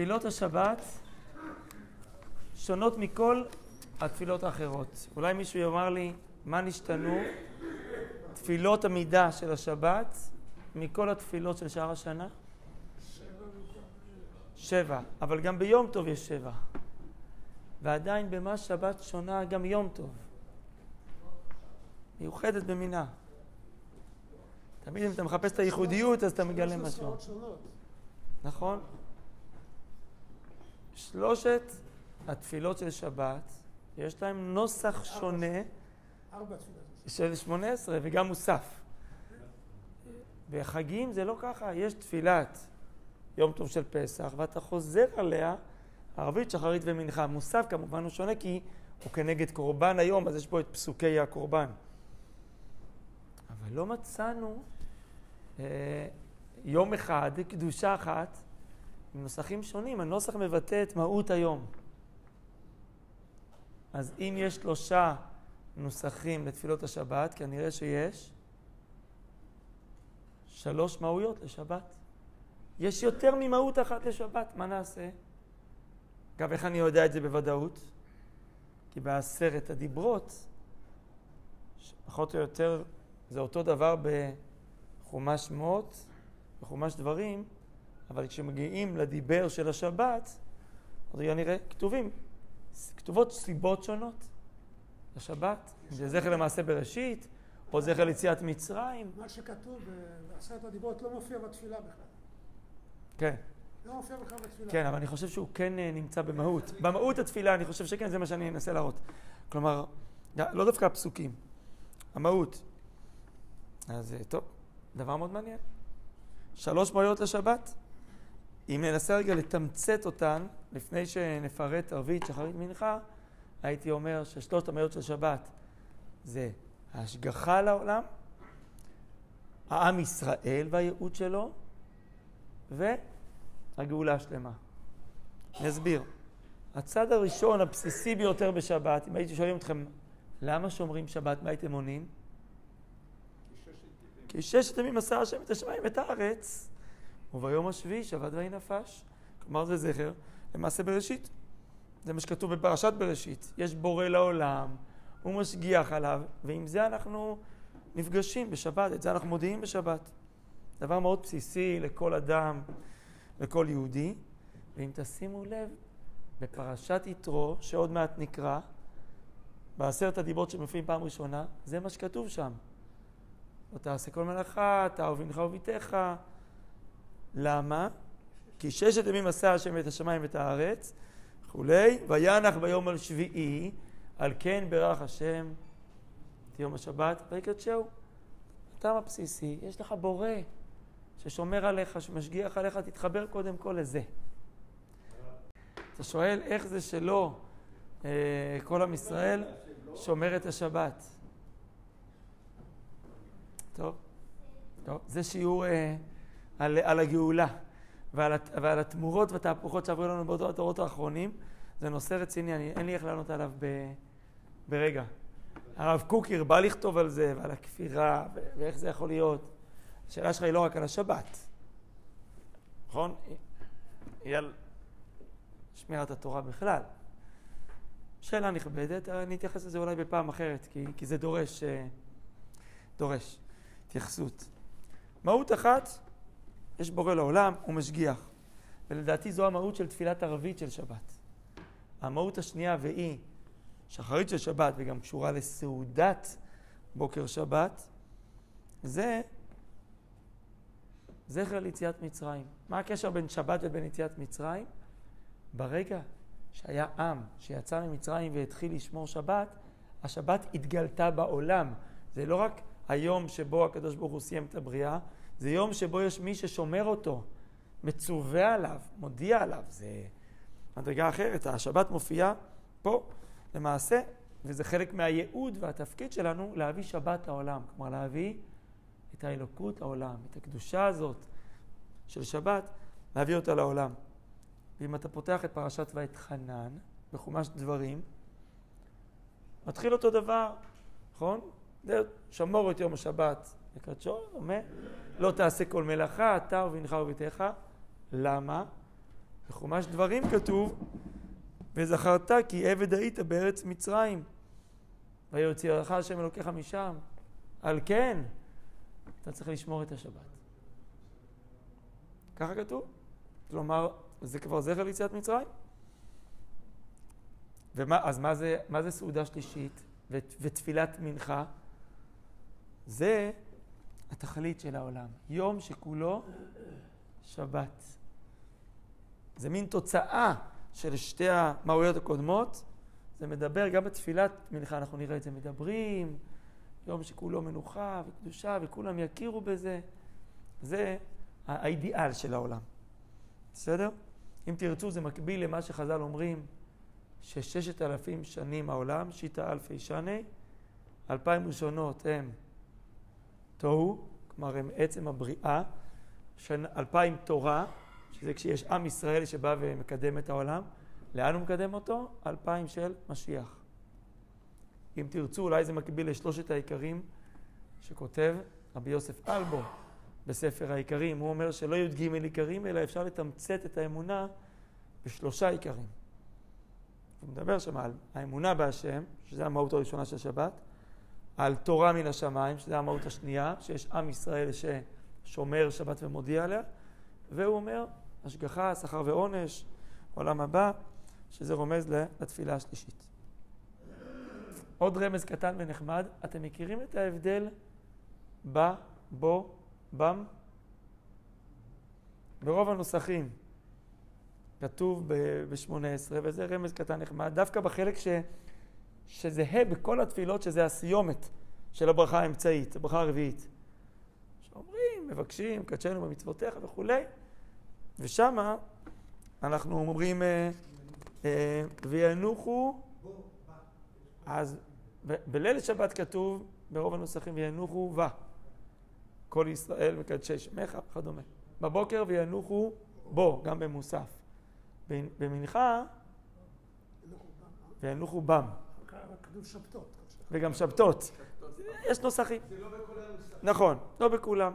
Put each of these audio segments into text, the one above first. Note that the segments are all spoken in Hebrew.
תפילות השבת שונות מכל התפילות האחרות. אולי מישהו יאמר לי, מה נשתנו תפילות המידה של השבת מכל התפילות של שאר השנה? שבע. אבל גם ביום טוב יש שבע. ועדיין במה שבת שונה גם יום טוב. מיוחדת במינה. תמיד אם אתה מחפש את הייחודיות, אז אתה מגלה משהו. נכון? שלושת התפילות של שבת, יש להם נוסח שונה של שמונה עשרה וגם מוסף. בחגים זה לא ככה, יש תפילת יום טוב של פסח, ואתה חוזר עליה ערבית, שחרית ומנחה. מוסף כמובן הוא שונה כי הוא כנגד קורבן היום, אז יש פה את פסוקי הקורבן. אבל לא מצאנו אה, יום אחד, קדושה אחת, עם נוסחים שונים. הנוסח מבטא את מהות היום. אז אם יש שלושה נוסחים לתפילות השבת, כנראה שיש שלוש מהויות לשבת. יש יותר ממהות אחת לשבת, מה נעשה? אגב, איך אני יודע את זה בוודאות? כי בעשרת הדיברות, פחות או יותר זה אותו דבר בחומש שמות, בחומש דברים, אבל כשמגיעים לדיבר של השבת, אז יהיה נראה כתובים, כתובות סיבות שונות לשבת, אם זה זכר למעשה בראשית, או זכר ליציאת מצרים. מה שכתוב בעשרת הדיברות לא מופיע בתפילה בכלל. כן. לא מופיע בכלל בתפילה. כן, אבל אני חושב שהוא כן אה, נמצא במהות. במהות התפילה, אני חושב שכן, זה מה שאני אנסה להראות. כלומר, לא דווקא הפסוקים, המהות. אז אה, טוב, דבר מאוד מעניין. שלוש מהויות לשבת. אם ננסה רגע לתמצת אותן, לפני שנפרט ערבית, שחרית, מנחה, הייתי אומר ששלושת המהויות של שבת זה ההשגחה על העולם, העם ישראל והייעוד שלו, והגאולה השלמה. אני אסביר. הצד הראשון, הבסיסי ביותר בשבת, אם הייתי שואלים אתכם, למה שומרים שבת, מה הייתם עונים? כי ששת ימים עשה השם את השמיים ואת הארץ, וביום השביעי שבת ויהי נפש. כלומר זה זכר למעשה בראשית. זה מה שכתוב בפרשת בראשית. יש בורא לעולם, הוא משגיח עליו, ועם זה אנחנו נפגשים בשבת, את זה אנחנו מודיעים בשבת. דבר מאוד בסיסי לכל אדם, לכל יהודי. ואם תשימו לב, בפרשת יתרו, שעוד מעט נקרא, בעשרת הדיברות שמופיעים פעם ראשונה, זה מה שכתוב שם. לא תעשה כל מלאכה, אתה ובנך וביתך. למה? כי ששת ימים עשה השם את השמיים ואת הארץ, וכולי, וינח ביום על שביעי, על כן ברך השם את יום השבת, ויקדשהו. הטעם הבסיסי, יש לך בורא ששומר עליך, שמשגיח עליך, תתחבר קודם כל לזה. אתה שואל איך זה שלא אה, כל עם ישראל שומר את השבת. טוב, טוב, זה שיעור אה, על, על הגאולה ועל, ועל התמורות והתהפוכות שעברו לנו בדורות האחרונים. זה נושא רציני, אני, אין לי איך לענות עליו ב, ברגע. הרב קוק הרבה לכתוב על זה ועל הכפירה ואיך זה יכול להיות. השאלה שלך היא לא רק על השבת, נכון? היא על שמירת התורה בכלל. שאלה נכבדת, אני אתייחס לזה אולי בפעם אחרת, כי, כי זה דורש, אה, דורש התייחסות. מהות אחת, יש בורא לעולם, הוא משגיח. ולדעתי זו המהות של תפילת ערבית של שבת. המהות השנייה, והיא שחרית של שבת, וגם קשורה לסעודת בוקר שבת, זה זכר ליציאת מצרים. מה הקשר בין שבת ובין יציאת מצרים? ברגע שהיה עם שיצא ממצרים והתחיל לשמור שבת, השבת התגלתה בעולם. זה לא רק היום שבו הקדוש ברוך הוא סיים את הבריאה, זה יום שבו יש מי ששומר אותו, מצווה עליו, מודיע עליו. זה מדרגה אחרת. השבת מופיעה פה, למעשה, וזה חלק מהייעוד והתפקיד שלנו להביא שבת לעולם. כלומר, להביא את האלוקות לעולם, את הקדושה הזאת של שבת, להביא אותה לעולם. ואם אתה פותח את פרשת ואתחנן, בחומש דברים, מתחיל אותו דבר, נכון? שמור את יום השבת לקדשו, אומר, לא תעשה כל מלאכה, אתה ובנך וביתך. למה? בחומש דברים כתוב, וזכרת כי עבד היית בארץ מצרים. ויוציאך השם אלוקיך משם. על כן, אתה צריך לשמור את השבת. ככה כתוב. כלומר, זה כבר זכר ליציאת מצרים. ומה, אז מה זה, מה זה סעודה שלישית ותפילת מנחה? זה התכלית של העולם. יום שכולו שבת. זה מין תוצאה של שתי המהויות הקודמות. זה מדבר גם בתפילת מנחה, אנחנו נראה את זה, מדברים, יום שכולו מנוחה וקדושה וכולם יכירו בזה. זה האידיאל של העולם. בסדר? אם תרצו, זה מקביל למה שחז"ל אומרים, שששת אלפים שנים העולם, שיטה אלפי שני, אלפיים ראשונות הם תוהו, כלומר הם עצם הבריאה, אלפיים תורה, שזה כשיש עם ישראל שבא ומקדם את העולם, לאן הוא מקדם אותו? אלפיים של משיח. אם תרצו, אולי זה מקביל לשלושת העיקרים שכותב רבי יוסף אלבו בספר העיקרים. הוא אומר שלא י"ג עיקרים, אלא אפשר לתמצת את האמונה בשלושה עיקרים. הוא מדבר שם על האמונה בהשם, שזה המהות הראשונה של שבת, על תורה מן השמיים, שזה המהות השנייה, שיש עם ישראל ששומר שבת ומודיע עליה, והוא אומר, השגחה, שכר ועונש, עולם הבא, שזה רומז לתפילה השלישית. עוד רמז קטן ונחמד, אתם מכירים את ההבדל ב, בו, בם? ברוב הנוסחים כתוב ב-18, וזה רמז קטן נחמד, דווקא בחלק ש, שזהה בכל התפילות, שזה הסיומת של הברכה האמצעית, הברכה הרביעית. שאומרים, מבקשים, קדשנו במצוותיך וכולי, ושמה אנחנו אומרים, אה, אה, וינוחו, אז בליל שבת כתוב ברוב הנוסחים וינוחו ו. כל ישראל מקדשי שמך וכדומה. בבוקר וינוחו בו, גם במוסף. במנחה וינוחו בם. כתוב שבתות. וגם שבתות. יש נוסחים. זה לא בכולם. נכון, לא בכולם.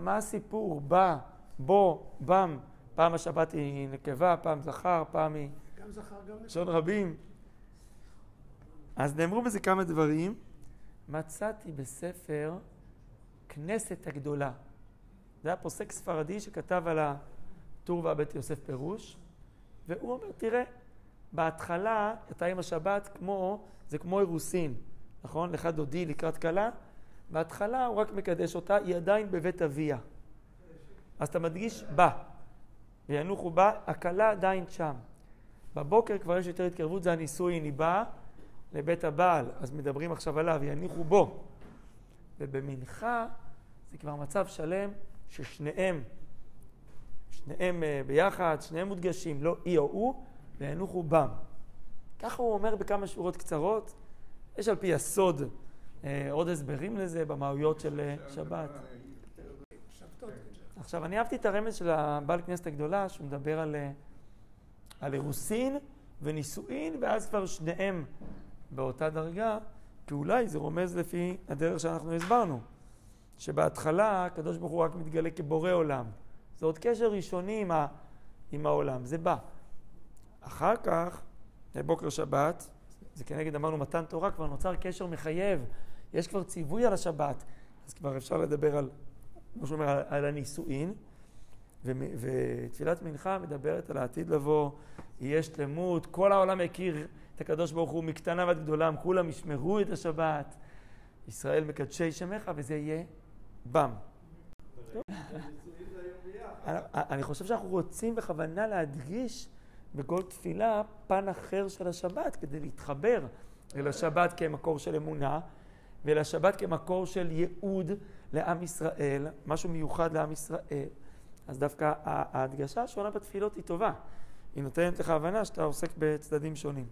מה הסיפור? בא, בו, בם. פעם השבת היא נקבה, פעם זכר, פעם היא... גם זכר, גם נקבה. לשון רבים. אז נאמרו בזה כמה דברים. מצאתי בספר כנסת הגדולה. זה היה פוסק ספרדי שכתב על הטור והבית יוסף פירוש, והוא אומר, תראה, בהתחלה אתה עם השבת כמו, זה כמו אירוסין, נכון? לך דודי לקראת כלה, בהתחלה הוא רק מקדש אותה, היא עדיין בבית אביה. אז אתה מדגיש בה, וינוחו בה, הכלה עדיין שם. בבוקר כבר יש יותר התקרבות, זה הנישואין, היא באה לבית הבעל, אז מדברים עכשיו עליו, יניחו בו. ובמנחה זה כבר מצב שלם ששניהם, שניהם אה, ביחד, שניהם מודגשים, לא אי או הוא, וינוחו בם. ככה הוא אומר בכמה שורות קצרות. יש על פי הסוד אה, עוד הסברים לזה במהויות של אה, שבת. עכשיו, אני אהבתי את הרמז של הבעל כנסת הגדולה, שהוא מדבר על, על אירוסין ונישואין, ואז כבר שניהם באותה דרגה, כי אולי זה רומז לפי הדרך שאנחנו הסברנו, שבהתחלה הקדוש ברוך הוא רק מתגלה כבורא עולם. זה עוד קשר ראשוני עם, ה, עם העולם, זה בא. אחר כך, בוקר שבת, זה כנגד אמרנו מתן תורה, כבר נוצר קשר מחייב, יש כבר ציווי על השבת, אז כבר אפשר לדבר על, כמו שאומר, על, על הנישואין, ותפילת מנחה מדברת על העתיד לבוא, יהיה שלמות, כל העולם יכיר את הקדוש ברוך הוא מקטנה ועד גדולם, כולם ישמרו את השבת, ישראל מקדשי שמך, וזה יהיה בם. אני חושב שאנחנו רוצים בכוונה להדגיש בכל תפילה פן אחר של השבת, כדי להתחבר אל השבת כמקור של אמונה, ואל השבת כמקור של ייעוד לעם ישראל, משהו מיוחד לעם ישראל. אז דווקא ההדגשה השונה בתפילות היא טובה. היא נותנת לך הבנה שאתה עוסק בצדדים שונים.